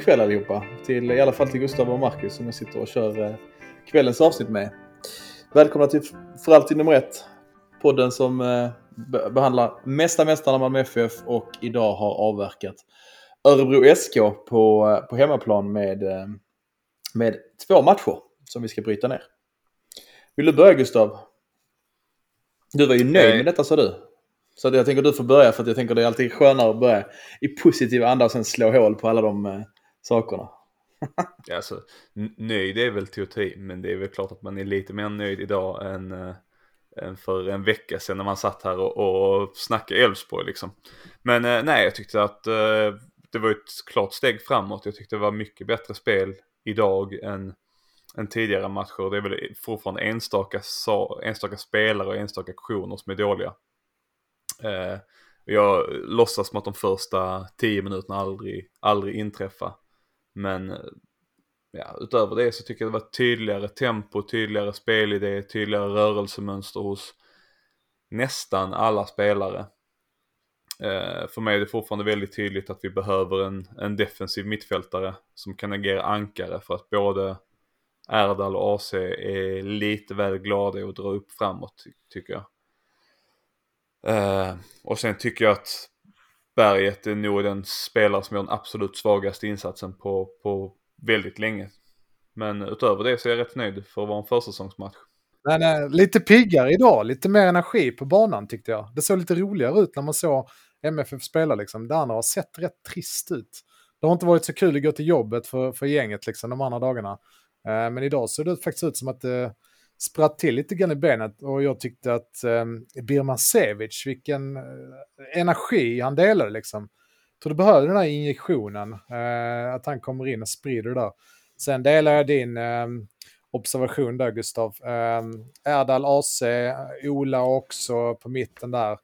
God, kväll allihopa. Till, I alla fall till Gustav och Marcus som jag sitter och kör eh, kvällens avsnitt med. Välkomna till För alltid nummer ett. Podden som eh, be behandlar mesta mästarna Malmö FF och idag har avverkat Örebro SK på, eh, på hemmaplan med, med två matcher som vi ska bryta ner. Vill du börja Gustav? Du var ju nöjd med detta sa du. Så jag tänker att du får börja för att jag tänker att det är alltid skönare att börja i positiv anda och sen slå hål på alla de sakerna. alltså, nöjd är väl till att ta i, men det är väl klart att man är lite mer nöjd idag än, äh, än för en vecka sedan när man satt här och, och snackade Elfsborg liksom. Men äh, nej, jag tyckte att äh, det var ett klart steg framåt. Jag tyckte det var mycket bättre spel idag än, än tidigare matcher. Det är väl fortfarande enstaka, enstaka spelare och enstaka aktioner som är dåliga. Jag låtsas som att de första tio minuterna aldrig, aldrig inträffar. Men ja, utöver det så tycker jag det var tydligare tempo, tydligare spelidé, tydligare rörelsemönster hos nästan alla spelare. Eh, för mig är det fortfarande väldigt tydligt att vi behöver en, en defensiv mittfältare som kan agera ankare för att både Erdal och AC är lite väl glada och dra upp framåt tycker jag. Eh, och sen tycker jag att Berget är nog den spelare som gör den absolut svagaste insatsen på, på väldigt länge. Men utöver det så är jag rätt nöjd för att vara en försäsongsmatch. Men, äh, lite piggare idag, lite mer energi på banan tyckte jag. Det såg lite roligare ut när man såg MFF spela liksom. Det andra har sett rätt trist ut. Det har inte varit så kul att gå till jobbet för, för gänget liksom de andra dagarna. Uh, men idag såg det faktiskt ut som att det spratt till lite grann i benet och jag tyckte att eh, Birman Sevic, vilken eh, energi han delade liksom. Jag tror du behöver den här injektionen, eh, att han kommer in och sprider det där. Sen delar jag din eh, observation där Gustav. Eh, Erdal AC, Ola också på mitten där.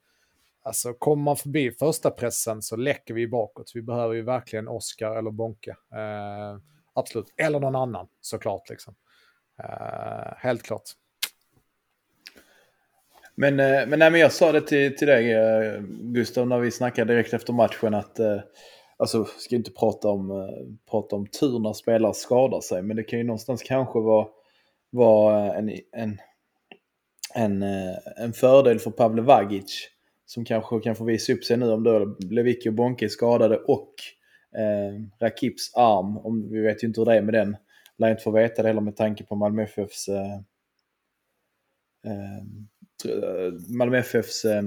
Alltså kommer man förbi första pressen så läcker vi bakåt. Vi behöver ju verkligen Oscar eller Bonke. Eh, absolut, eller någon annan såklart liksom. Uh, helt klart. Men, eh, men, nej, men jag sa det till, till dig eh, Gustav när vi snackade direkt efter matchen att alltså ska inte prata om, prata om tur när spelare skadar sig men det kan ju någonstans kanske vara, vara en, en, en, en fördel för Pavle Vagic som kanske kan få visa upp sig nu om då Lewicki och Bonke är skadade och eh, Rakips arm, om, vi vet ju inte hur det är med den, lär inte få veta det heller med tanke på Malmö FFs eh, eh, Malmö FFs eh,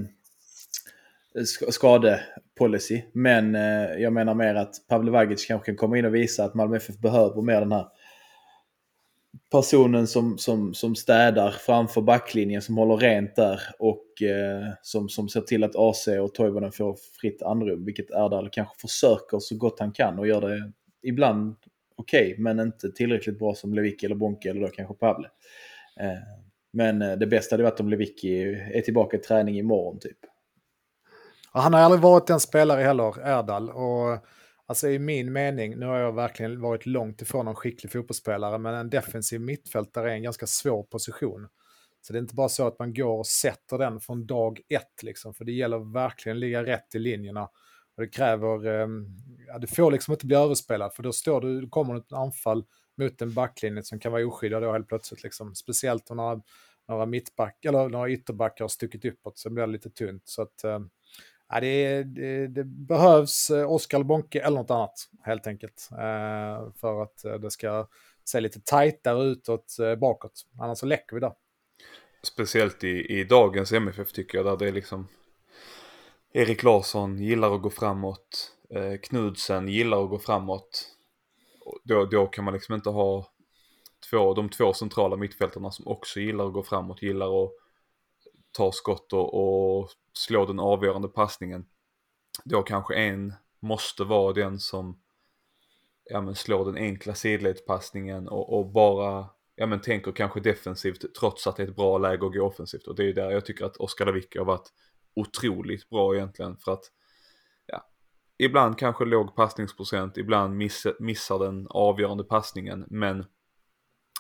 skadepolicy. Men eh, jag menar mer att Pavle Vagic kanske kan komma in och visa att Malmö FF behöver mer den här personen som, som, som städar framför backlinjen, som håller rent där och eh, som, som ser till att AC och Toivonen får fritt andrum, vilket Erdal kanske försöker så gott han kan och gör det ibland okej, okay, men inte tillräckligt bra som Lewicki eller Bonke eller då kanske Pavle. Eh, men eh, det bästa hade varit om Lewicki är tillbaka i träning imorgon typ. Han har aldrig varit en spelare heller, Erdal. Och alltså i min mening, nu har jag verkligen varit långt ifrån en skicklig fotbollsspelare, men en defensiv mittfältare är en ganska svår position. Så det är inte bara så att man går och sätter den från dag ett, liksom, för det gäller verkligen att ligga rätt i linjerna. Och det kräver, ehm, ja, du får liksom inte bli överspelad för då står du, kommer ett anfall mot en backlinje som kan vara oskyddad då helt plötsligt. Liksom. Speciellt om några, några mittback eller några ytterbackar har stuckit uppåt så blir det lite tunt. Så att, ehm, ja, det, det, det behövs eh, Oskar Bonke eller något annat helt enkelt. Eh, för att eh, det ska se lite tajtare utåt bakåt. Annars så läcker vi där. Speciellt i, i dagens MFF tycker jag där det är liksom Erik Larsson gillar att gå framåt. Eh, Knudsen gillar att gå framåt. Då, då kan man liksom inte ha två, de två centrala mittfältarna som också gillar att gå framåt, gillar att ta skott och, och slå den avgörande passningen. Då kanske en måste vara den som ja, men slår den enkla sidledspassningen och, och bara ja, men tänker kanske defensivt trots att det är ett bra läge att gå offensivt. Och det är där jag tycker att Oskar Lewicki har varit otroligt bra egentligen för att ja, ibland kanske låg passningsprocent, ibland miss, missar den avgörande passningen men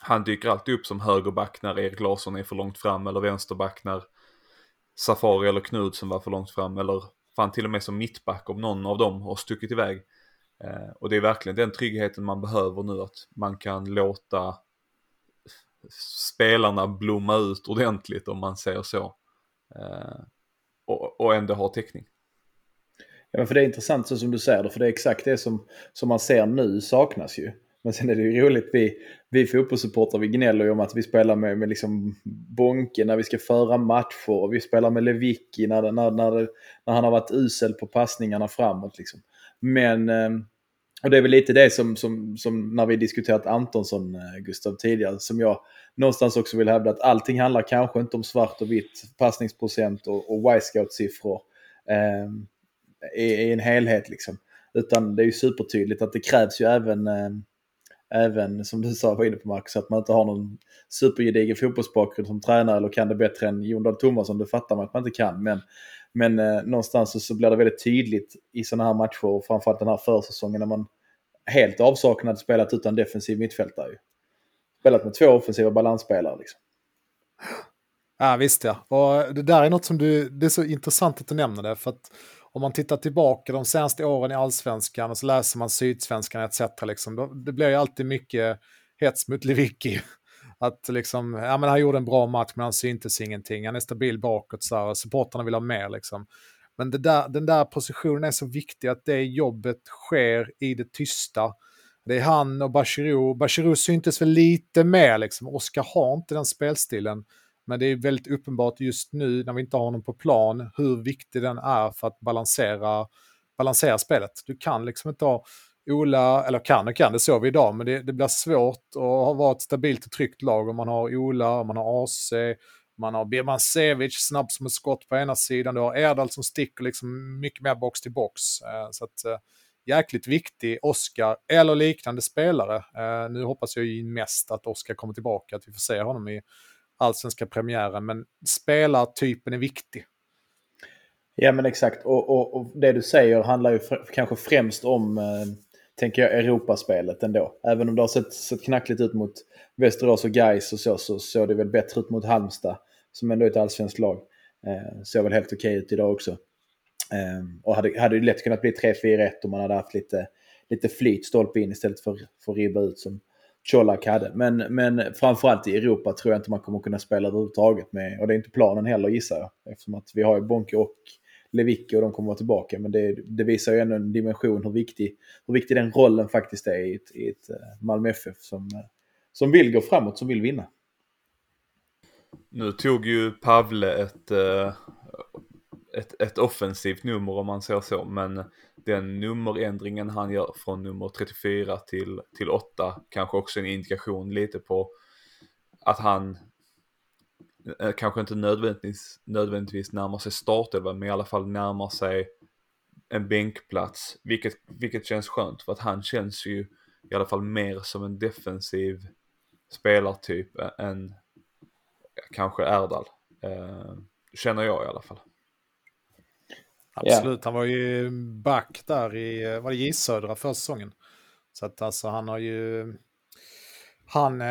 han dyker alltid upp som högerback när Erik Larsson är för långt fram eller vänsterback när Safari eller Knudsen var för långt fram eller fan till och med som mittback om någon av dem har stuckit iväg. Eh, och det är verkligen den tryggheten man behöver nu att man kan låta spelarna blomma ut ordentligt om man säger så. Eh, och, och ändå ha täckning. Ja, men för det är intressant så som du säger det, för det är exakt det som, som man ser nu saknas ju. Men sen är det ju roligt, vi, vi fotbollssupportrar vi gnäller ju om att vi spelar med, med liksom Bonke när vi ska föra matcher och vi spelar med Lewicki när, när, när, när han har varit usel på passningarna framåt. Liksom. Men, ehm, och det är väl lite det som, som, som när vi diskuterat Antonsson, eh, Gustav, tidigare, som jag någonstans också vill hävda att allting handlar kanske inte om svart och vitt, passningsprocent och, och Y-scout-siffror eh, i, i, en helhet liksom. Utan det är ju supertydligt att det krävs ju även eh, även som du sa var inne på Marcus, att man inte har någon supergedigen fotbollsbakgrund som tränare eller kan det bättre än Jon Dahl Tomasson. Det fattar man att man inte kan. Men, men eh, någonstans så, så blir det väldigt tydligt i sådana här matcher och framförallt den här försäsongen när man helt avsaknad spelat utan defensiv mittfältare. Spelat med två offensiva balansspelare liksom. Ja visst ja. Och det där är något som du, det är så intressant att du nämner det. För att om man tittar tillbaka de senaste åren i allsvenskan och så läser man Sydsvenskan etc. Liksom, då, det blir ju alltid mycket hets mot Lewicki. Att liksom, ja men han gjorde en bra match men han syntes ingenting. Han är stabil bakåt så här, supportrarna vill ha mer liksom. Men där, den där positionen är så viktig att det jobbet sker i det tysta. Det är han och Bachirou. Bachirou syntes väl lite mer liksom. Oskar har inte den spelstilen. Men det är väldigt uppenbart just nu när vi inte har honom på plan hur viktig den är för att balansera, balansera spelet. Du kan liksom inte ha Ola, eller kan och kan, det såg vi idag, men det, det blir svårt att vara ett stabilt och tryggt lag om man har Ola, om man har AC, man har Birmancevic snabb som ett skott på ena sidan, du har Erdal som sticker liksom mycket mer box till box. Eh, så att, eh, jäkligt viktig Oscar eller liknande spelare. Eh, nu hoppas jag ju mest att Oscar kommer tillbaka, att vi får se honom i allsvenska premiären, men spelartypen är viktig. Ja men exakt, och, och, och det du säger handlar ju kanske främst om, eh, tänker jag, Europaspelet ändå. Även om det har sett, sett knackligt ut mot Västerås och Gais och så, så såg det väl bättre ut mot Halmstad, som ändå är ett allsvenskt lag. Eh, såg väl helt okej ut idag också. Eh, och hade, hade ju lätt kunnat bli 3-4-1 om man hade haft lite, lite flyt stolpe in istället för, för att ribba ut som, Colak hade. Men, men framförallt i Europa tror jag inte man kommer kunna spela överhuvudtaget med. Och det är inte planen heller gissar jag. Eftersom att vi har ju Bonke och Lewicki och de kommer vara tillbaka. Men det, det, visar ju ändå en dimension hur viktig, hur viktig den rollen faktiskt är i ett, i ett eh, Malmö FF som, eh, som vill gå framåt, som vill vinna. Nu tog ju Pavle ett, eh, ett, ett offensivt nummer om man säger så, men den nummerändringen han gör från nummer 34 till, till 8 kanske också en indikation lite på att han kanske inte nödvändigtvis, nödvändigtvis närmar sig startelvan men i alla fall närmar sig en bänkplats. Vilket, vilket känns skönt för att han känns ju i alla fall mer som en defensiv spelartyp än kanske Erdal. Eh, känner jag i alla fall. Absolut, yeah. han var ju back där i, var det J Södra förra säsongen. Så att alltså han har ju, han eh,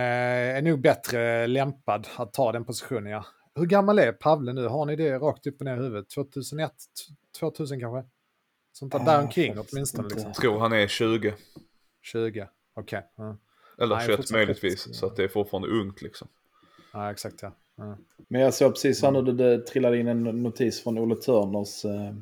är nog bättre lämpad att ta den positionen ja. Hur gammal är Pavle nu? Har ni det rakt upp och ner i huvudet? 2001, 2000 kanske? Sånt där, där omkring åtminstone. Liksom. Jag tror han är 20. 20, okej. Okay. Mm. Eller 21 möjligtvis, så att det är fortfarande ungt liksom. Ja, exakt ja. Mm. Men jag såg precis här nu, det, det trillade in en notis från Olle Törners eh,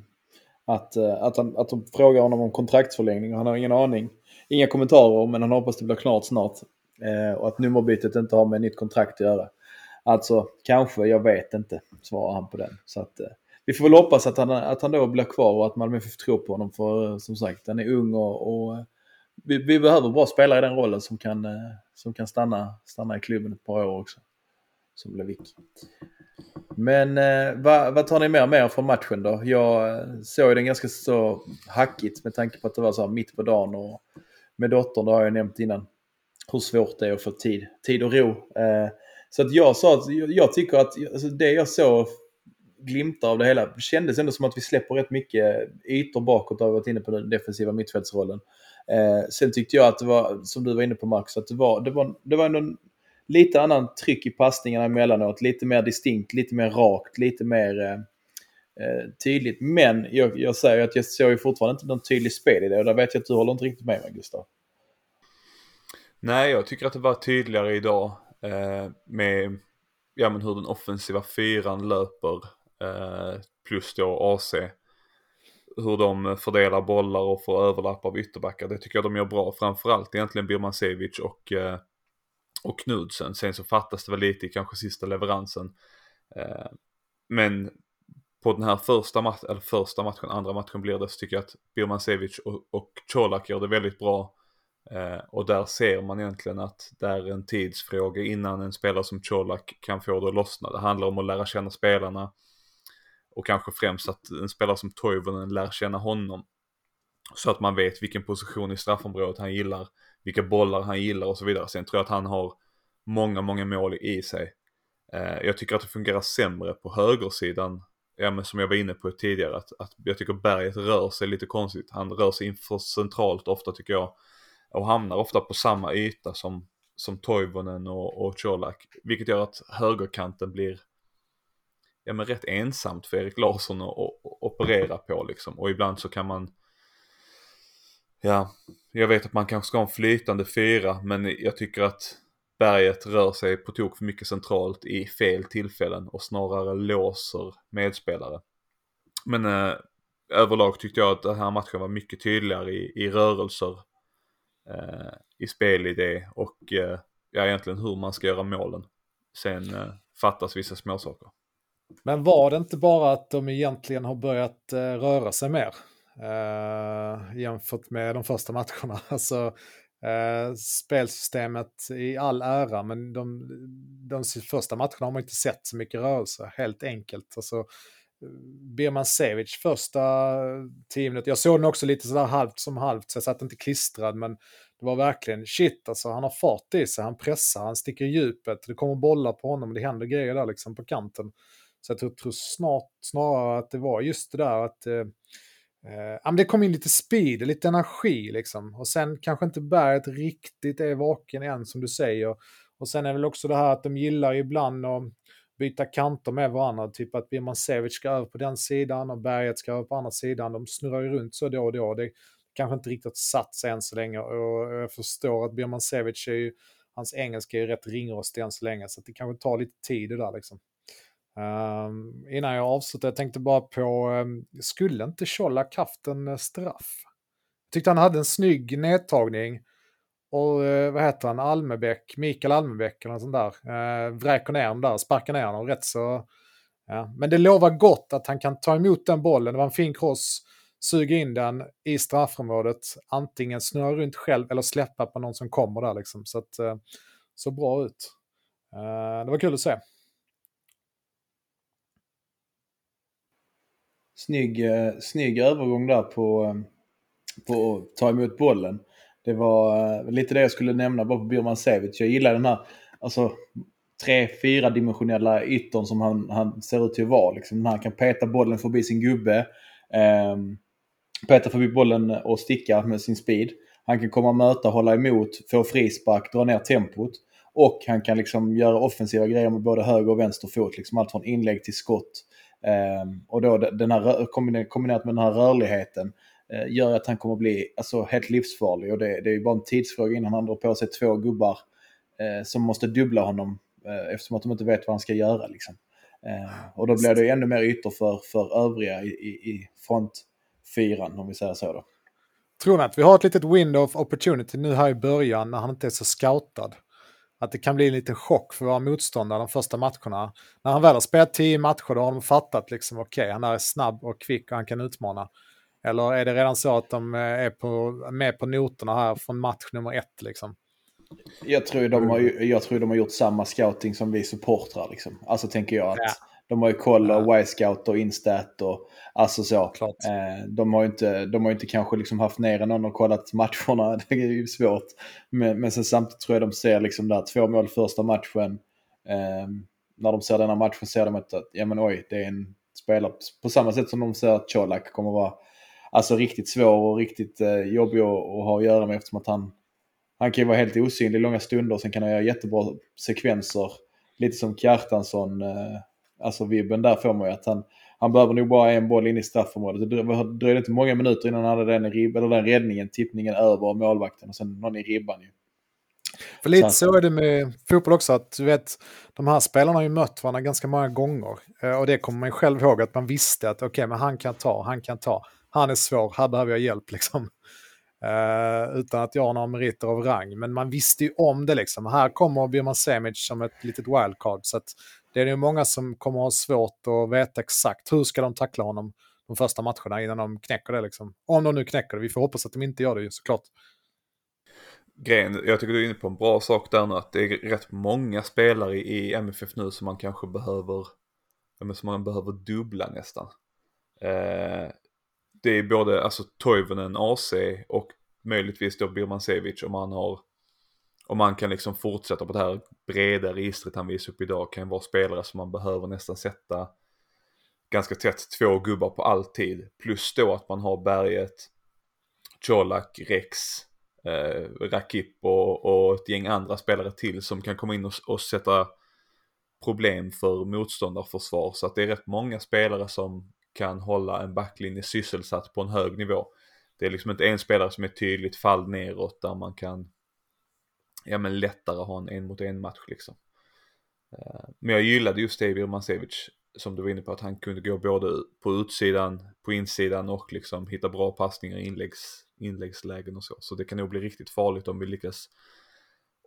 att, eh, att, han, att de frågar honom om kontraktsförlängning och han har ingen aning. Inga kommentarer men han hoppas det blir klart snart. Eh, och att nummerbytet inte har med nytt kontrakt att göra. Alltså, kanske, jag vet inte, svarar han på den. Så att, eh, vi får väl hoppas att han, att han då blir kvar och att Malmö får tro på honom. För eh, som sagt, han är ung och, och eh, vi, vi, behöver bra spelare i den rollen som kan, eh, som kan stanna, stanna i klubben ett par år också. Som Lewicki. Men eh, vad, vad, tar ni med er från matchen då? Jag eh, såg den ganska så hackigt med tanke på att det var så här mitt på dagen och med dottern, det har jag nämnt innan, hur svårt det är att få tid, tid och ro. Eh, så att jag sa att jag tycker att alltså det jag såg glimtar av det hela kändes ändå som att vi släpper rätt mycket ytor bakåt har att varit inne på den defensiva mittfältsrollen. Eh, sen tyckte jag att det var, som du var inne på Max, att det var, det var, det var ändå lite annan tryck i passningarna emellanåt. Lite mer distinkt, lite mer rakt, lite mer... Eh, eh, tydligt. Men jag, jag säger att jag såg ju fortfarande inte någon tydlig spel i det och där vet jag att du håller inte riktigt med mig Gustav. Nej, jag tycker att det var tydligare idag eh, med ja, men hur den offensiva fyran löper eh, plus då AC. Hur de fördelar bollar och får överlapp av ytterbackar. Det tycker jag de gör bra. Framförallt egentligen Birmancevic och, eh, och Knudsen. Sen så fattas det väl lite i kanske sista leveransen. Eh, men på den här första, mat eller första matchen, andra matchen blir det, så tycker jag att Birmancevic och, och Colak gör det väldigt bra. Eh, och där ser man egentligen att det är en tidsfråga innan en spelare som Colak kan få det att lossna. Det handlar om att lära känna spelarna. Och kanske främst att en spelare som Toivonen lär känna honom. Så att man vet vilken position i straffområdet han gillar, vilka bollar han gillar och så vidare. Sen tror jag att han har många, många mål i sig. Eh, jag tycker att det fungerar sämre på högersidan ja, men som jag var inne på tidigare, att, att jag tycker berget rör sig lite konstigt. Han rör sig inför centralt ofta tycker jag. Och hamnar ofta på samma yta som, som Toivonen och, och Colak. Vilket gör att högerkanten blir ja, men rätt ensamt för Erik Larsson att, att, att operera på liksom. Och ibland så kan man Ja, jag vet att man kanske ska ha en flytande fyra men jag tycker att berget rör sig på tok för mycket centralt i fel tillfällen och snarare låser medspelare. Men eh, överlag tyckte jag att den här matchen var mycket tydligare i, i rörelser, Eh, i spelidé och eh, ja, egentligen hur man ska göra målen. Sen eh, fattas vissa småsaker. Men var det inte bara att de egentligen har börjat eh, röra sig mer? eh, jämfört med de första matcherna. Alltså, eh, spelsystemet i all ära, men de, de första matcherna har man inte sett så mycket rörelse, helt enkelt. Alltså, Birman Sevic första tio minuter, jag såg den också lite sådär halvt som halvt, så jag satt inte klistrad, men det var verkligen shit, alltså han har fart i sig, han pressar, han sticker i djupet, det kommer bollar på honom, det händer grejer där liksom på kanten. Så jag tror, tror snart, snarare att det var just det där att eh, Eh, det kom in lite speed, lite energi liksom. Och sen kanske inte berget riktigt är vaken än som du säger. Och sen är väl också det här att de gillar ibland att byta kanter med varandra. Typ att Birman Sevic ska över på den sidan och berget ska över på andra sidan. De snurrar ju runt så då och då. Det kanske inte riktigt satt sig än så länge. Och jag förstår att Birman Sevic är ju, hans engelska är ju rätt ringrostig än så länge. Så det kanske tar lite tid det där liksom. Um, innan jag avslutar, jag tänkte bara på, um, skulle inte Colak haft en eh, straff? Jag tyckte han hade en snygg nedtagning. Och eh, vad heter han, Almebäck, Mikael Almebäck eller sånt där. eh, vräker ner honom där, sparkar ner honom rätt så... Ja. Men det lovar gott att han kan ta emot den bollen. Det var en fin cross, suga in den i straffområdet. Antingen snurra runt själv eller släppa på någon som kommer där liksom. Så att, eh, så bra ut. Eh, det var kul att se. snygg, eh, snygg övergång där på, eh, på att ta emot bollen. Det var eh, lite det jag skulle nämna bara på Bjurman Sevic. Jag gillar den här alltså, tre, fyra dimensionella yttern som han, han ser ut till att vara. Liksom. Han kan peta bollen förbi sin gubbe. Eh, peta förbi bollen och sticka med sin speed. Han kan komma och möta, hålla emot, få frispark, dra ner tempot. Och han kan liksom göra offensiva grejer med både höger och vänster fot. Liksom allt från inlägg till skott. Um, och då den här, kombinerat med den här rörligheten gör att han kommer bli alltså, helt livsfarlig. Och det, det är ju bara en tidsfråga innan han drar på sig två gubbar uh, som måste dubbla honom uh, eftersom att de inte vet vad han ska göra. Liksom. och då blir det ännu mer ytor för, för övriga i, i, i frontfyran om vi säger så. Då. Tror ni att vi har ett litet window of opportunity nu här i början när han inte är så scoutad? att det kan bli en liten chock för våra motståndare de första matcherna. När han väl har spelat tio matcher då har de fattat liksom okej, okay, han är snabb och kvick och han kan utmana. Eller är det redan så att de eh, är på, med på noterna här från match nummer ett liksom? Jag tror de har, jag tror de har gjort samma scouting som vi supportrar. Liksom. Alltså tänker jag att ja. de har ju koll och Y-scout och Instat och alltså så. Eh, de har ju inte, de har inte kanske liksom haft ner någon och kollat matcherna. Det är ju svårt. Men, men sen samtidigt tror jag de ser liksom där två mål första matchen. Eh, när de ser denna matchen ser de att, ja men oj, det är en spelare på samma sätt som de ser att Colak kommer vara alltså riktigt svår och riktigt eh, jobbig att, att ha att göra med eftersom att han han kan ju vara helt osynlig långa stunder, sen kan han göra jättebra sekvenser. Lite som Kjartansson, eh, alltså vibben där får man ju att han, han behöver nog bara en boll in i straffområdet. Det dröjde inte många minuter innan han hade den, ribb, eller den räddningen, tippningen över målvakten och sen någon i ribban ju. För lite så är det med fotboll också, att du vet, de här spelarna har ju mött varandra ganska många gånger. Eh, och det kommer man själv ihåg, att man visste att okej, okay, men han kan ta, han kan ta. Han är svår, här behöver jag hjälp liksom. Uh, utan att jag har några meriter av rang. Men man visste ju om det liksom. Här kommer Björn Semic som ett litet wildcard. Så att det är ju många som kommer ha svårt att veta exakt hur ska de tackla honom de första matcherna innan de knäcker det liksom. Om de nu knäcker det. Vi får hoppas att de inte gör det ju såklart. Grejen, jag tycker du är inne på en bra sak där nu att det är rätt många spelare i MFF nu som man kanske behöver, som man behöver dubbla nästan. Eh, det är både alltså Toivonen AC och möjligtvis då Birmancevic om han har om man kan liksom fortsätta på det här breda registret han visar upp idag kan vara spelare som man behöver nästan sätta ganska tätt två gubbar på alltid. Plus då att man har berget Colak, Rex, eh, Rakip och, och ett gäng andra spelare till som kan komma in och, och sätta problem för motståndarförsvar. Så att det är rätt många spelare som kan hålla en backlinje sysselsatt på en hög nivå. Det är liksom inte en spelare som är tydligt fall neråt där man kan ja men lättare ha en en mot en match liksom. Eh, men jag gillade just det i Birmancevic som du var inne på att han kunde gå både på utsidan, på insidan och liksom hitta bra passningar i inläggs, inläggslägen och så. Så det kan nog bli riktigt farligt om vi lyckas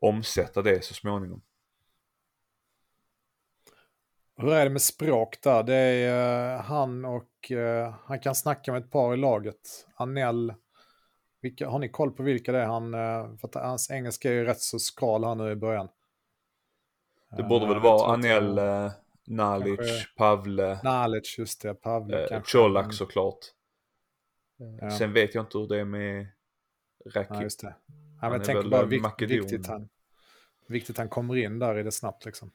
omsätta det så småningom. Hur är det med språk där? Det är uh, han och uh, han kan snacka med ett par i laget. Anell, vilka, har ni koll på vilka det är? Han, uh, för att hans engelska är ju rätt så skral här nu i början. Det borde väl vara Anel, uh, Nalic, kanske, Pavle. Nalic, just det. Pavle uh, Colak såklart. Ja. Sen vet jag inte hur det är med Rakip. Ja, just det. Ja, jag tänker bara vikt, viktigt, han, viktigt han kommer in där i det snabbt liksom.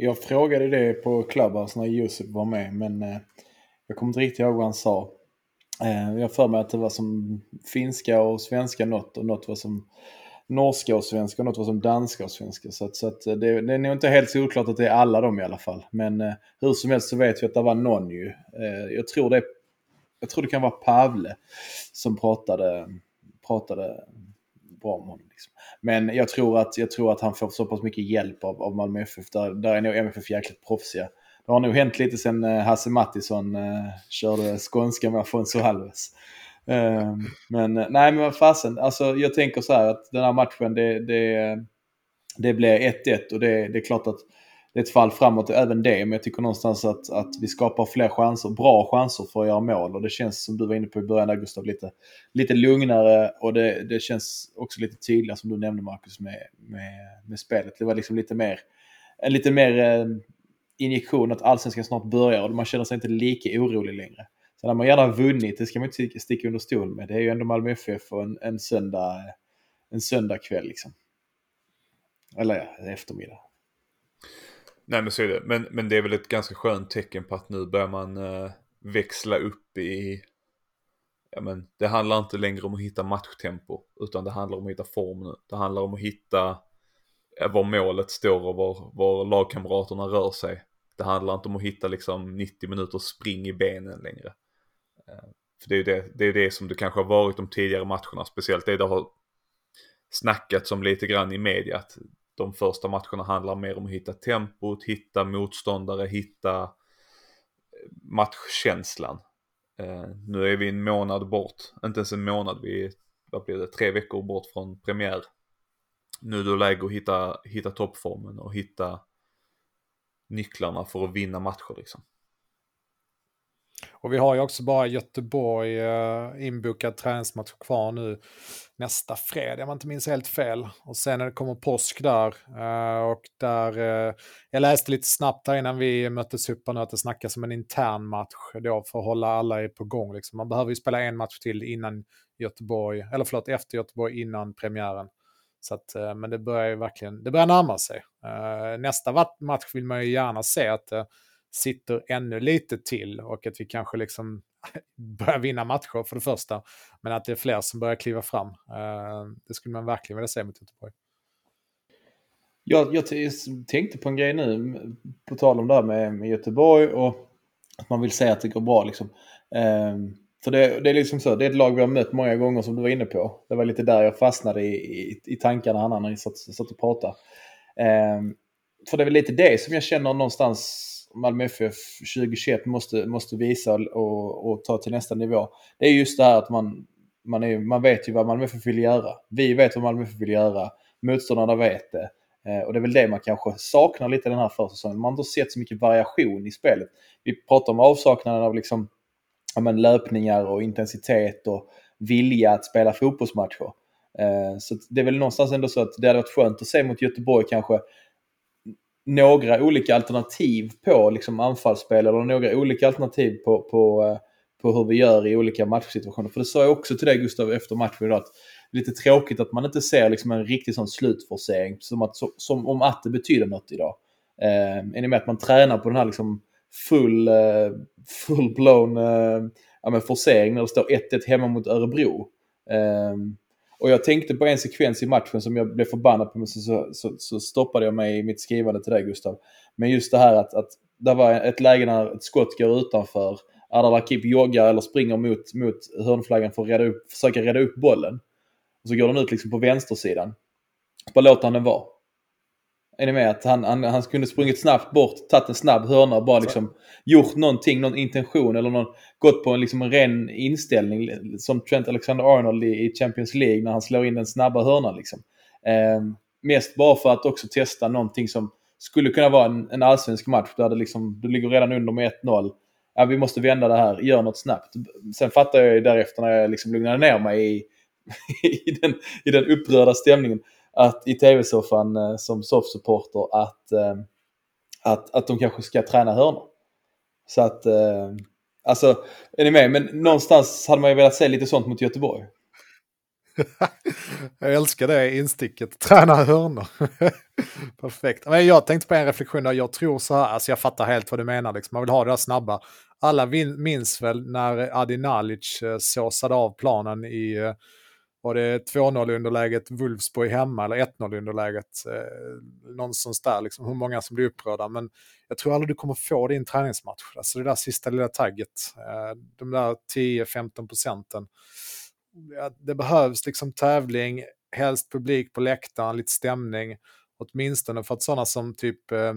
Jag frågade det på Clubhouse när Josef var med, men eh, jag kommer inte riktigt ihåg vad han sa. Eh, jag för mig att det var som finska och svenska något och något var som norska och svenska och något var som danska och svenska. Så, att, så att eh, det, det, är nog inte helt solklart att det är alla dem i alla fall. Men eh, hur som helst så vet vi att det var någon ju. Eh, jag, tror det, jag tror det kan vara Pavle som pratade, pratade bra om honom. Liksom. Men jag tror, att, jag tror att han får så pass mycket hjälp av, av Malmö FF. Där, där är nog MFF jäkligt proffsiga. Det har nog hänt lite sen eh, Hasse Mattisson eh, körde skånska med Afonso Alves. Eh, men eh, nej, men vad fasen. Alltså, jag tänker så här att den här matchen, det, det, eh, det blir 1-1 och det, det är klart att det är ett fall framåt även det. Men jag tycker någonstans att, att vi skapar fler chanser, bra chanser för att göra mål. Och det känns som du var inne på i början där Gustav, lite, lite lugnare och det, det känns också lite tydligare som du nämnde Marcus med, med, med spelet. Det var liksom lite mer, en lite mer eh, injektion att allsvenskan snart börjar och man känner sig inte lika orolig längre. Sen har man gärna vunnit, det ska man inte sticka under stol med. Det är ju ändå Malmö FF och en, en söndag en söndagkväll liksom. Eller ja, eftermiddag. Nej men så är det. Men, men det är väl ett ganska skönt tecken på att nu börjar man uh, växla upp i... Ja men det handlar inte längre om att hitta matchtempo. Utan det handlar om att hitta form nu. Det handlar om att hitta var målet står och var, var lagkamraterna rör sig. Det handlar inte om att hitta liksom 90 minuters spring i benen längre. Uh, för det är ju det, det, är det som det kanske har varit de tidigare matcherna. Speciellt det det har snackats om lite grann i media. Att de första matcherna handlar mer om att hitta tempot, hitta motståndare, hitta eh, matchkänslan. Eh, nu är vi en månad bort, inte ens en månad, vi är, vad blir det, tre veckor bort från premiär. Nu är det läge att hitta, hitta toppformen och hitta nycklarna för att vinna matcher liksom. Och vi har ju också bara Göteborg eh, inbokad träningsmatch kvar nu nästa fredag, om jag inte minns helt fel. Och sen när det kommer påsk där. Eh, och där, eh, jag läste lite snabbt där innan vi möttes upp nu att det snackas om en intern match då för att hålla alla på gång. Liksom. Man behöver ju spela en match till innan Göteborg, eller förlåt, efter Göteborg innan premiären. Så att, men det börjar ju verkligen, det börjar närma sig. nästa match vill man ju gärna se att sitter ännu lite till och att vi kanske liksom börjar vinna matcher för det första. Men att det är fler som börjar kliva fram. Eh, det skulle man verkligen vilja se mot Göteborg. Jag, jag tänkte på en grej nu, på tal om det här med, med Göteborg och att man vill säga att det går bra liksom. Ehm, för det, det, är liksom så, det är ett lag vi har mött många gånger som du var inne på. Det var lite där jag fastnade i, i, i tankarna när ni satt, satt och pratade. Ehm, för det är väl lite det som jag känner någonstans Malmö FF 2021 måste, måste visa och, och, ta till nästa nivå. Det är just det här att man, man, är, man vet ju vad Malmö FF vill göra. Vi vet vad Malmö FF vill göra. Motståndarna vet det. Eh, och det är väl det man kanske saknar lite den här försäsongen. Man har inte sett så mycket variation i spelet. Vi pratar om avsaknaden av liksom, ja, men, löpningar och intensitet och vilja att spela fotbollsmatcher. Eh, så det är väl någonstans ändå så att det hade varit skönt att se mot Göteborg kanske några olika alternativ på liksom anfallsspel eller några olika alternativ på, på, eh, på hur vi gör i olika matchsituationer. För det sa jag också till dig Gustav efter matchen idag. Att det är lite tråkigt att man inte ser liksom en riktig sån slutforcering som, att, som om att det betyder något idag. Eh, är ni med att man tränar på den här liksom full, eh, full blown eh, ja, forcering när det står 1-1 hemma mot Örebro. Eh, och jag tänkte på en sekvens i matchen som jag blev förbannad på, men så, så, så stoppade jag mig i mitt skrivande till dig Gustav. Men just det här att, att det var ett läge när ett skott går utanför. Ardal Akip joggar eller springer mot, mot hörnflaggan för att reda upp, försöka rädda upp bollen. Och så går den ut liksom på vänstersidan. Bara låter han den vara. Är ni med? Att han, han, han kunde sprungit snabbt bort, tagit en snabb hörna och bara liksom gjort någonting, någon intention eller någon, gått på en, liksom en ren inställning som Trent Alexander-Arnold i, i, Champions League när han slår in den snabba hörnan. Liksom. Eh, mest bara för att också testa någonting som skulle kunna vara en, en allsvensk match där det liksom, du ligger redan under med 1-0. Ja, vi måste vända det här, gör något snabbt. Sen fattar jag ju därefter när jag liksom lugnade ner mig i, i, den, i den upprörda stämningen att i tv-soffan eh, som soffsupporter att, eh, att, att de kanske ska träna hörnor. Så att, eh, alltså, är ni med? Men någonstans hade man ju velat se lite sånt mot Göteborg. jag älskar det insticket, träna hörnor. Perfekt. Men jag tänkte på en reflektion där, jag tror så här, alltså jag fattar helt vad du menar, liksom. man vill ha det där snabba. Alla minns väl när Adi Nalic eh, såsade av planen i eh, var det 2-0 underläget Wolfsburg hemma eller 1-0 underläget? Eh, någonstans där, liksom, hur många som blir upprörda. Men jag tror aldrig du kommer få det i en träningsmatch. Alltså det där sista lilla tagget, eh, de där 10-15 procenten. Ja, det behövs liksom tävling, helst publik på läktaren, lite stämning. Åtminstone för att sådana som typ eh,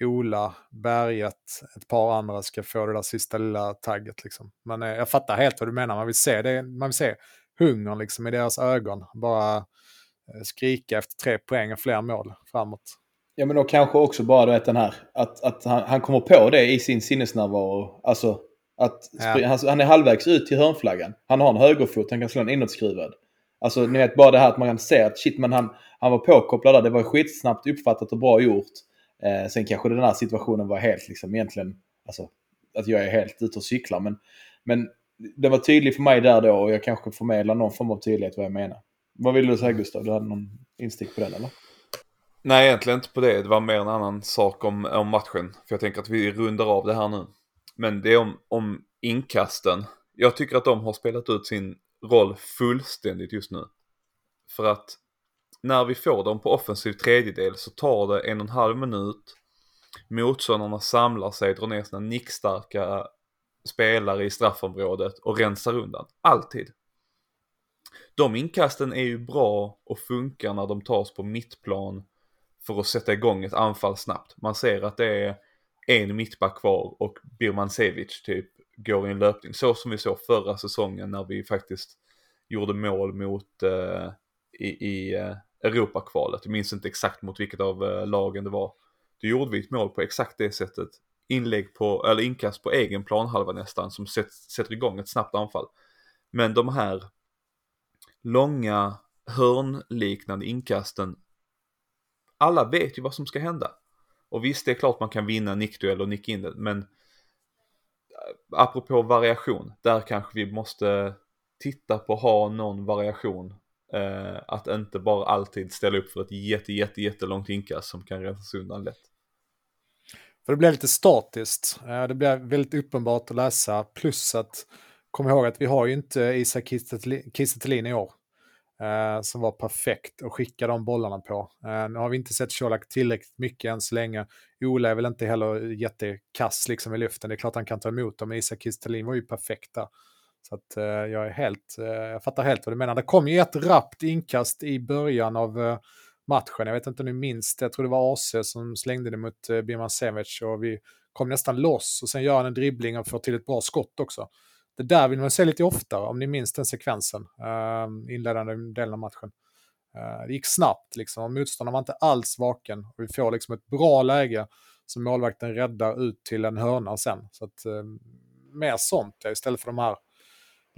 Ola, Berget, ett par andra ska få det där sista lilla tagget. Liksom. Men eh, jag fattar helt vad du menar, man vill se det. Man vill se hungern liksom i deras ögon. Bara eh, skrika efter tre poäng och fler mål framåt. Ja men då kanske också bara du vet den här att, att han, han kommer på det i sin sinnesnärvaro. Alltså att ja. han, han, är halvvägs ut till hörnflaggan. Han har en högerfot, han kan slå en inåtskruvad. Alltså ni vet bara det här att man kan se att shit men han, han var påkopplad där. Det var skitsnabbt uppfattat och bra gjort. Eh, sen kanske den här situationen var helt liksom egentligen, alltså att jag är helt ute och cyklar. Men, men det var tydligt för mig där då och jag kanske förmedlar någon form av tydlighet vad jag menar. Vad vill du säga Gustav? Du hade någon instick på den eller? Nej, egentligen inte på det. Det var mer en annan sak om, om matchen. För jag tänker att vi rundar av det här nu. Men det är om, om inkasten. Jag tycker att de har spelat ut sin roll fullständigt just nu. För att när vi får dem på offensiv tredjedel så tar det en och en halv minut. Motståndarna samlar sig, drar ner sina nickstarka spelare i straffområdet och rensar undan. Alltid. De inkasten är ju bra och funkar när de tas på mittplan för att sätta igång ett anfall snabbt. Man ser att det är en mittback kvar och Birmancevic typ går i en löpning. Så som vi såg förra säsongen när vi faktiskt gjorde mål mot eh, i, i eh, Europakvalet. Jag minns inte exakt mot vilket av eh, lagen det var. Då gjorde vi ett mål på exakt det sättet inlägg på, eller inkast på egen planhalva nästan som sätter igång ett snabbt anfall. Men de här långa hörnliknande inkasten, alla vet ju vad som ska hända. Och visst, det är klart man kan vinna nickduell och nicka in det, men äh, apropå variation, där kanske vi måste titta på att ha någon variation. Eh, att inte bara alltid ställa upp för ett jätte, jätte, jättelångt inkast som kan rensas undan lätt. För det blir lite statiskt. Eh, det blir väldigt uppenbart att läsa. Plus att kom ihåg att vi har ju inte Isak Kiese i år. Eh, som var perfekt att skicka de bollarna på. Eh, nu har vi inte sett Colak tillräckligt mycket än så länge. Ola är väl inte heller jättekass liksom i luften. Det är klart han kan ta emot dem, men Isak Kistelin var ju perfekt där. Så att eh, jag är helt, eh, jag fattar helt vad du menar. Det kom ju ett rappt inkast i början av eh, matchen. Jag vet inte om ni minns det. Jag tror det var AC som slängde det mot eh, Birman Semic och vi kom nästan loss och sen gör han en dribbling och får till ett bra skott också. Det där vill man se lite oftare, om ni minns den sekvensen, eh, inledande delen av matchen. Eh, det gick snabbt, liksom, och motståndaren var inte alls vaken. Och vi får liksom ett bra läge som målvakten räddar ut till en hörna sen. Så att, eh, mer sånt istället för de här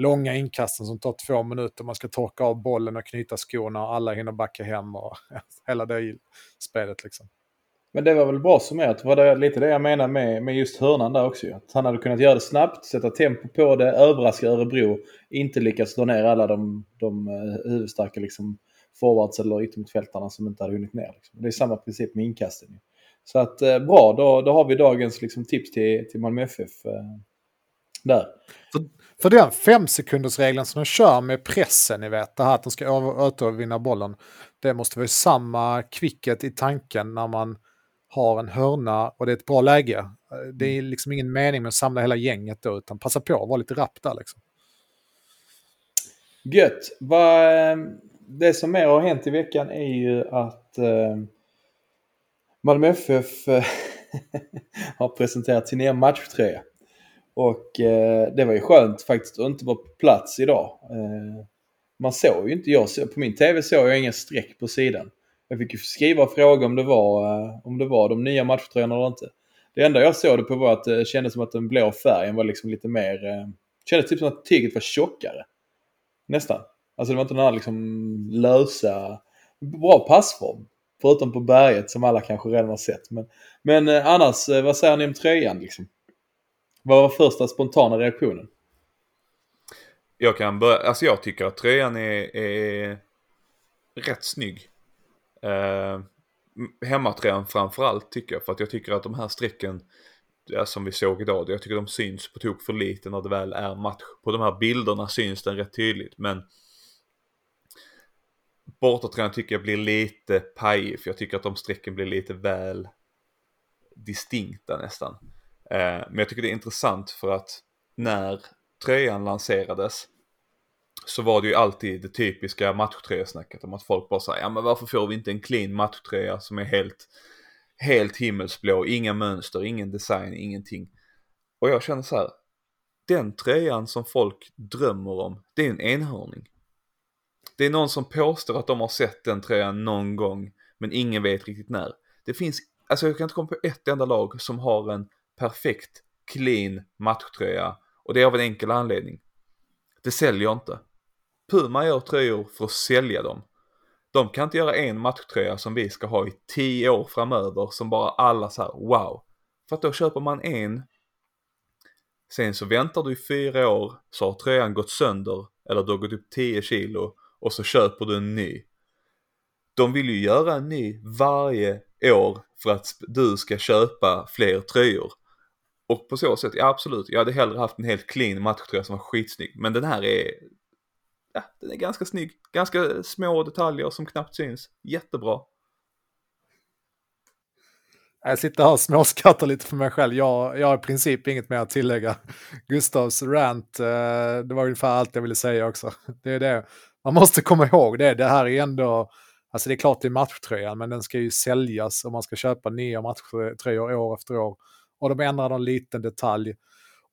långa inkasten som tar två minuter. Man ska torka av bollen och knyta skorna och alla hinner backa hem och hela det spelet. Liksom. Men det var väl bra summerat. Var det, lite det jag menar med, med just hörnan där också. Att han hade kunnat göra det snabbt, sätta tempo på det, överraska Örebro. Inte lyckas slå ner alla de, de uh, huvudstarka liksom, forwards eller yttermittfältarna som inte hade hunnit ner. Liksom. Det är samma princip med inkasten. Så att uh, bra, då, då har vi dagens liksom, tips till, till Malmö FF. Uh, där. För, för den femsekundersregeln som de kör med pressen, ni vet, det här att de ska återvinna bollen. Det måste vara samma kvicket i tanken när man har en hörna och det är ett bra läge. Det är mm. liksom ingen mening med att samla hela gänget då, utan passa på att vara lite rapp där liksom. Gött. Det som mer har hänt i veckan är ju att eh, Malmö FF har presenterat sin nya matchtröja. Och eh, det var ju skönt faktiskt att inte vara på plats idag. Eh, man såg ju inte, jag, på min TV såg jag inga streck på sidan. Jag fick ju skriva och fråga om det var, eh, om det var de nya matchtröjorna eller inte. Det enda jag såg det på var att det kändes som att den blå färgen var liksom lite mer... Det eh, kändes typ som att tyget var tjockare. Nästan. Alltså det var inte den här liksom lösa... Bra passform. Förutom på berget som alla kanske redan har sett. Men, men eh, annars, eh, vad säger ni om tröjan liksom? Vad var första spontana reaktionen? Jag kan börja, alltså jag tycker att tröjan är, är rätt snygg. Eh, hemmatröjan framförallt tycker jag, för att jag tycker att de här strecken ja, som vi såg idag, jag tycker de syns på tok för lite när det väl är match. På de här bilderna syns den rätt tydligt, men bortatröjan tycker jag blir lite pajig, för jag tycker att de strecken blir lite väl distinkta nästan. Eh, men jag tycker det är intressant för att när tröjan lanserades så var det ju alltid det typiska matchtröjesnacket om att folk bara säger ja men varför får vi inte en clean matchtröja som är helt, helt himmelsblå, inga mönster, ingen design, ingenting. Och jag känner så här, den tröjan som folk drömmer om, det är en enhörning. Det är någon som påstår att de har sett den tröjan någon gång, men ingen vet riktigt när. Det finns, alltså jag kan inte komma på ett enda lag som har en perfekt, clean matchtröja och det är av en enkel anledning. Det säljer inte. Puma gör tröjor för att sälja dem. De kan inte göra en matchtröja som vi ska ha i tio år framöver som bara alla så här wow. För att då köper man en. Sen så väntar du i fyra år så har tröjan gått sönder eller du har gått upp 10 kilo och så köper du en ny. De vill ju göra en ny varje år för att du ska köpa fler tröjor. Och på så sätt, ja absolut, jag hade hellre haft en helt clean matchtröja som var skitsnygg. Men den här är ja, den är ganska snygg. Ganska små detaljer som knappt syns. Jättebra. Jag sitter här och småskrattar lite för mig själv. Jag, jag har i princip inget mer att tillägga. Gustavs rant, eh, det var ungefär allt jag ville säga också. Det är det. Man måste komma ihåg det. Det här är ändå, alltså det är klart det är matchtröjan, men den ska ju säljas och man ska köpa nya matchtröjor år efter år. Och de ändrar någon liten detalj.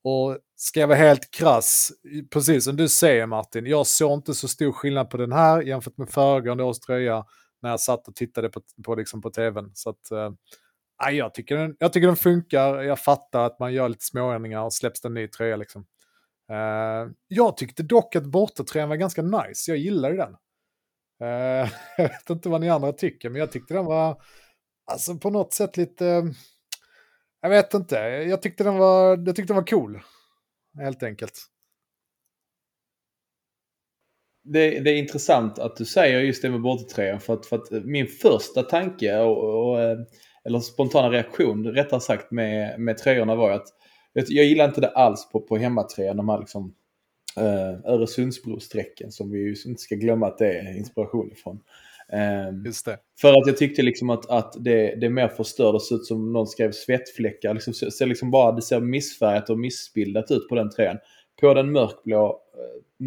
Och ska jag vara helt krass, precis som du säger Martin, jag såg inte så stor skillnad på den här jämfört med föregående års tröja när jag satt och tittade på, på, liksom på tvn. Så att, äh, jag, tycker den, jag tycker den funkar, jag fattar att man gör lite småändringar och släpps en ny tröja. Liksom. Uh, jag tyckte dock att bortatröjan var ganska nice, jag gillade den. Uh, jag vet inte vad ni andra tycker, men jag tyckte den var alltså på något sätt lite jag vet inte. Jag tyckte den var, jag tyckte den var cool. Helt enkelt. Det, det, är intressant att du säger just det med bortatröjan. För att, för att eh, min första tanke, och, och, eh, eller spontana reaktion rättare sagt med, med tröjorna var att jag gillar inte det alls på, på hemmatröjan. De här liksom eh, Öresundsbrosträcken som vi ju inte ska glömma att det är inspiration ifrån. Eh, det. för att jag tyckte liksom att, att det, det mer förstördes ut som någon skrev svettfläckar. Liksom, så, så liksom bara, det ser missfärgat och missbildat ut på den tröjan. På den mörkblå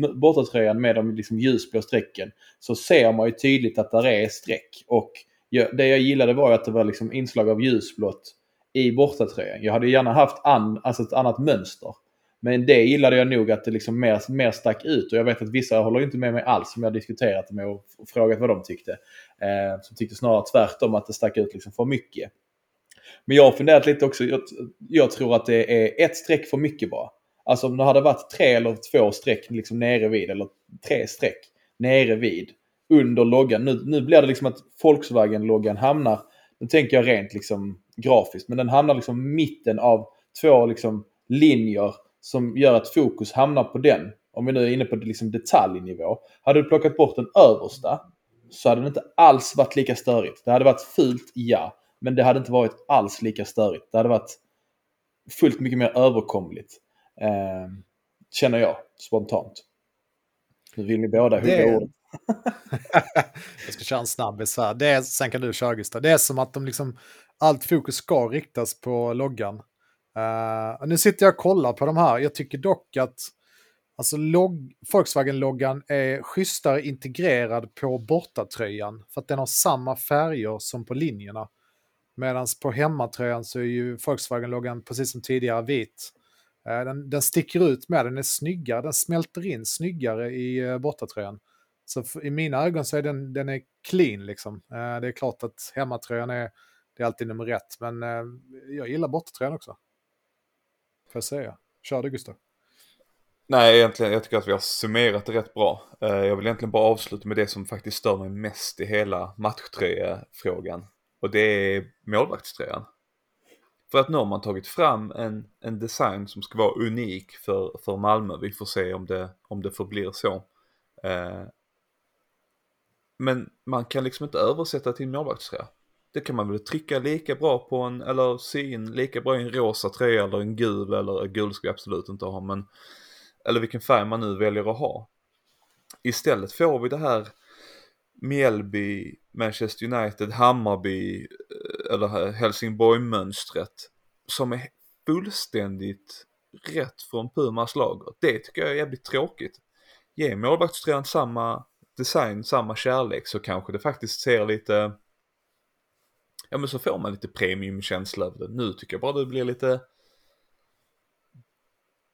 eh, bortatröjan med de liksom ljusblå strecken så ser man ju tydligt att där är streck. Och jag, det jag gillade var att det var liksom inslag av ljusblått i bortatröjan. Jag hade gärna haft an, alltså ett annat mönster. Men det gillade jag nog att det liksom mer, mer stack ut. Och jag vet att vissa håller inte med mig alls som jag diskuterat med och frågat vad de tyckte. Eh, som tyckte snarare tvärtom att det stack ut liksom för mycket. Men jag har funderat lite också. Jag, jag tror att det är ett streck för mycket bara. Alltså om det hade varit tre eller två streck liksom nere vid, eller tre streck nere vid, under loggan. Nu, nu blir det liksom att Volkswagen-loggan hamnar, nu tänker jag rent liksom grafiskt, men den hamnar liksom mitten av två liksom linjer som gör att fokus hamnar på den. Om vi nu är inne på liksom detaljnivå. Hade du plockat bort den översta så hade det inte alls varit lika störigt. Det hade varit fult, ja. Men det hade inte varit alls lika störigt. Det hade varit fullt mycket mer överkomligt. Eh, känner jag spontant. Nu vill ni båda hugga Det- ordet. jag ska köra en snabbis här. Det är, sen kan du köra Gustav. Det är som att de liksom, allt fokus ska riktas på loggan. Uh, nu sitter jag och kollar på de här. Jag tycker dock att alltså, log, Volkswagen-loggan är schysstare integrerad på bortatröjan. För att den har samma färger som på linjerna. Medan på hemmatröjan så är ju Volkswagen-loggan precis som tidigare vit. Eh, den, den sticker ut med, den är snyggare, den smälter in snyggare i eh, bortatröjan. Så för, i mina ögon så är den, den är clean liksom. Det är klart att hemmatröjan är, det är alltid nummer ett, men jag gillar bortatröjan också. Får jag säga. Kör du Gustav. Nej, egentligen, jag tycker att vi har summerat det rätt bra. Eh, jag vill egentligen bara avsluta med det som faktiskt stör mig mest i hela matchtröjefrågan. Och det är målvaktströjan. För att nu har man tagit fram en, en design som ska vara unik för, för Malmö. Vi får se om det, om det förblir så. Eh, men man kan liksom inte översätta till en målvaktströja. Det kan man väl trycka lika bra på en, eller sy in lika bra i en rosa tröja eller en gul, eller gul ska vi absolut inte ha, men eller vilken färg man nu väljer att ha. Istället får vi det här Mjällby, Manchester United, Hammarby eh, eller Helsingborg-mönstret som är fullständigt rätt från Pumas lager. Det tycker jag är jävligt tråkigt. Ge målvaktströjan samma design, samma kärlek så kanske det faktiskt ser lite Ja men så får man lite premiumkänsla över det. Nu tycker jag bara det blir lite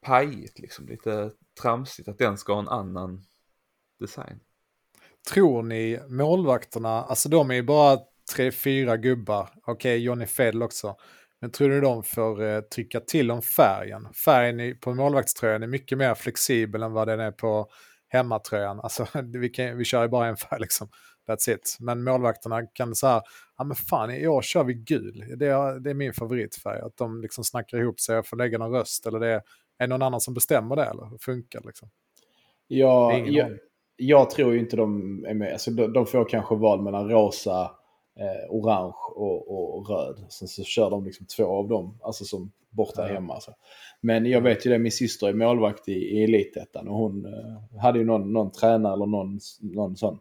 pajigt liksom, lite tramsigt att den ska ha en annan design. Tror ni målvakterna, alltså de är ju bara tre, fyra gubbar. Okej, Johnny Fedel också. Men tror ni de får eh, trycka till om färgen? Färgen på målvaktströjan är mycket mer flexibel än vad den är på hemmatröjan. Alltså, vi, kan, vi kör ju bara en färg liksom. That's it. Men målvakterna kan här, ja men fan i år kör vi gul. Det är, det är min favoritfärg. Att de liksom snackar ihop sig och får lägga någon röst. Eller det är, är någon annan som bestämmer det eller hur funkar det liksom? Ja, jag, jag tror ju inte de är med. Alltså, de, de får kanske val mellan rosa, eh, orange och, och röd. Sen så kör de liksom två av dem, alltså som borta Ja. hemma. Alltså. Men jag vet ju det, min syster är målvakt i, i Elitettan och hon eh, hade ju någon, någon tränare eller någon, någon sån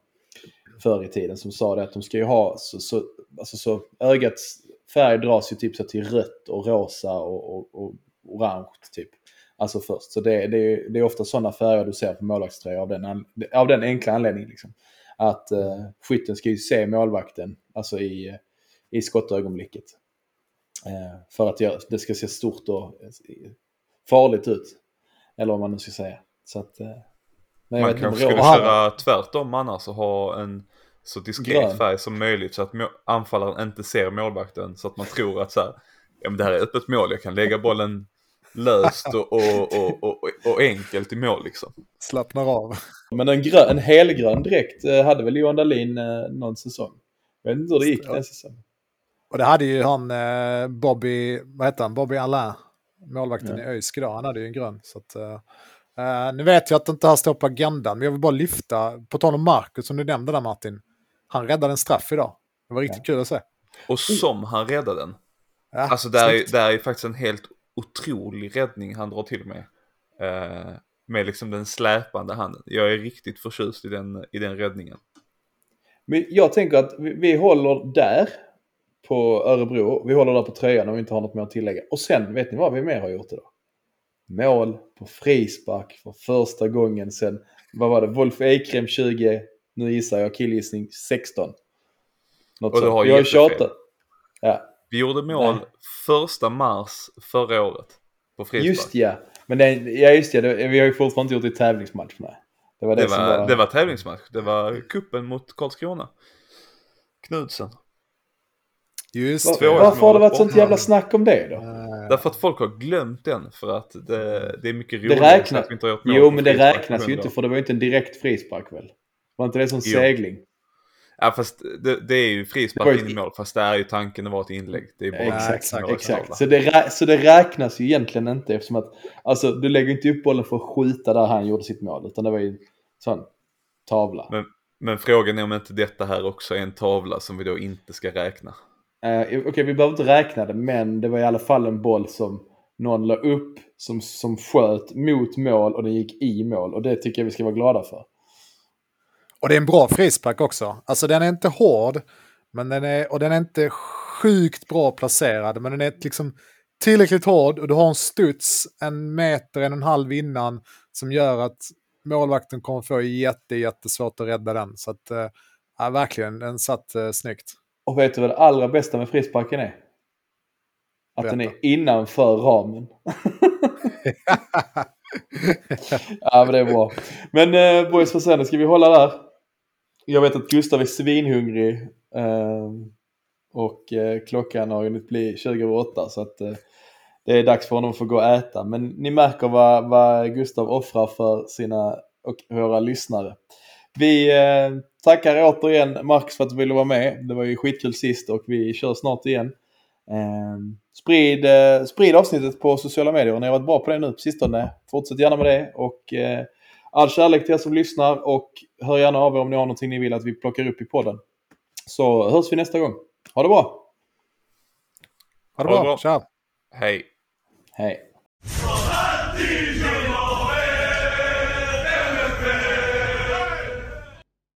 förr i tiden som sa det att de ska ju ha så, så, alltså så ögats färg dras ju typ så till rött och rosa och, och, och orange typ. Alltså först. Så det, det, är- det är ofta sådana färger du ser på målvaktströjor av den, av den enkla anledningen. Liksom. Att eh, skytten ska ju se målvakten alltså i, i skottögonblicket. Eh, för att göra- det ska se stort och eh, farligt ut. Eller vad man nu ska säga. Så att, eh, men jag Man kanske skulle köra tvärtom annars och ha en så diskret Grön. färg som möjligt så att anfallaren inte ser målvakten så att man tror att så här, ja men det här är öppet mål, jag kan lägga bollen löst och, och, och, och, och enkelt i mål liksom. Slappnar av. Men en, grön, en helgrön dräkt eh, hade väl Johan Dahlin eh, någon säsong. Jag vet inte hur det gick den säsongen. Och det hade ju han eh, Bobby, vad heter han, Bobby Allain, målvakten Ja. i ÖISK idag, han hade ju en grön. Så att, eh, nu vet jag att det inte här står på agendan, men jag vill bara lyfta, på tal om Marcus som du nämnde där Martin, han räddade en straff idag. Det var riktigt kul att se. Och som han räddade den. Ja, Alltså det är, det är faktiskt en helt otrolig räddning han drar till med. Eh, med liksom den släpande handen. Jag är riktigt förtjust i den, i den räddningen. Men jag tänker att vi, vi håller där på Örebro. Vi håller där på tröjan om vi inte har något mer att tillägga. Och sen, vet ni vad vi mer har gjort idag? Mål på frispark för första gången sen, vad var det, Wolf Eikrem 20, nu gissar jag killgissning 16. Något Och du har jättefel. tjatat. Ja, Vi gjorde mål Nej. första mars förra året på frispark. just ja. Men det, ja, just ja, det, vi har ju fortfarande inte gjort det i tävlingsmatch. Nej. Det var det, Det var, var... det var tävlingsmatch. Det var kuppen mot Karlskrona. Knudsen. Just Var, varför har det varit sånt jävla snack om det då? Därför att folk har glömt den för att det, det är mycket Det roligare räknas, att vi inte har gjort jo men det räknas ju inte för det var ju inte en direkt frispark väl? Var inte det som Jo. segling? Ja fast det, det är ju Det frispark in i mål fast det är ju tanken att vara ett inlägg. Det är bara Exakt, exakt, exakt. Så det, rä- så det räknas ju egentligen inte eftersom att alltså du lägger inte upp bollen för att skjuta där han gjorde sitt mål utan det var ju en sån tavla. Men, men frågan är om inte detta här också är en tavla som vi då inte ska räkna. Eh, Okej, vi behöver inte räkna det men det var i alla fall en boll som någon la upp som, som sköt mot mål och den gick i mål och det tycker jag vi ska vara glada för. Och det är en bra frispark också. Alltså den är inte hård, men den är, och den är inte sjukt bra placerad. Men den är liksom tillräckligt hård och du har en studs en meter, en och en halv innan som gör att målvakten kommer få jätte, jättesvårt att rädda den. Så att, eh, ja, verkligen, den satt eh, snyggt. Och vet du vad det allra bästa med frisparken är? Att den är innanför ramen. ja men det är bra. Men eh, boys för sen, ska vi hålla där? Jag vet att Gustav är svinhungrig. Eh, och eh, klockan har hunnit bli 20 över 8 så att eh, det är dags för honom att få gå och äta. Men ni märker vad, vad Gustav offrar för sina och våra lyssnare. Vi eh, tackar återigen Marcus för att du ville vara med. Det var ju skitkul sist och vi kör snart igen. Eh, sprid, eh, sprid avsnittet på sociala medier. Ni har varit bra på det nu på sistone. Fortsätt gärna med det. Och eh, all kärlek till er som lyssnar och hör gärna av er om ni har någonting ni vill att vi plockar upp i podden. Så hörs vi nästa gång. Ha det bra! Ha det Ha det bra, bra. tja! Hej! Hej!